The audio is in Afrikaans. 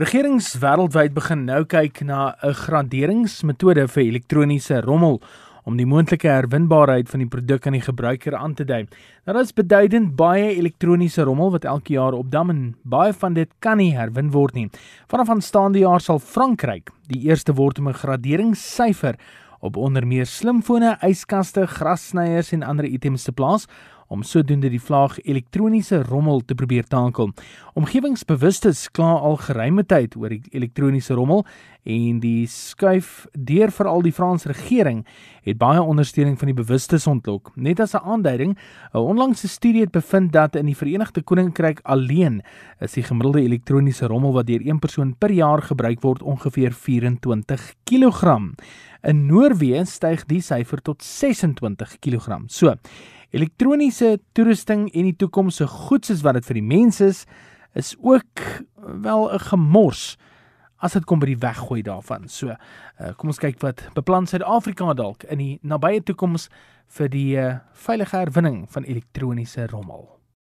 Regerings wêreldwyd begin nou kyk na 'n graderingsmetode vir elektroniese rommel om die moontlike herwinbaarheid van die produk aan die gebruiker aan te dui. Nou daar is beduidend baie elektroniese rommel wat elke jaar opdam en baie van dit kan nie herwin word nie. Vanaf aanstaande jaar sal Frankryk die eerste word om 'n graderingssyfer op onder meer slimfone, yskaste, grassnyers en ander items te plaas om sodoende die vlaag elektroniese rommel te probeer takel. Omgewingsbewustes kla al geruime tyd oor die elektroniese rommel en die skuif deur veral die Franse regering het baie ondersteuning van die bewustes ontlok. Net as 'n aanduiding, 'n onlangse studie het bevind dat in die Verenigde Koninkryk alleen is die gemiddelde elektroniese rommel wat deur een persoon per jaar gebruik word ongeveer 24 kg. In Noorwe styg die syfer tot 26 kg. So, elektroniese toerusting en die toekoms se goed soos wat dit vir die mense is, is ook wel 'n gemors as dit kom by die weggooi daarvan. So, uh, kom ons kyk wat beplan Suid-Afrika dalk in die nabye toekoms vir die uh, veilige herwinning van elektroniese rommel.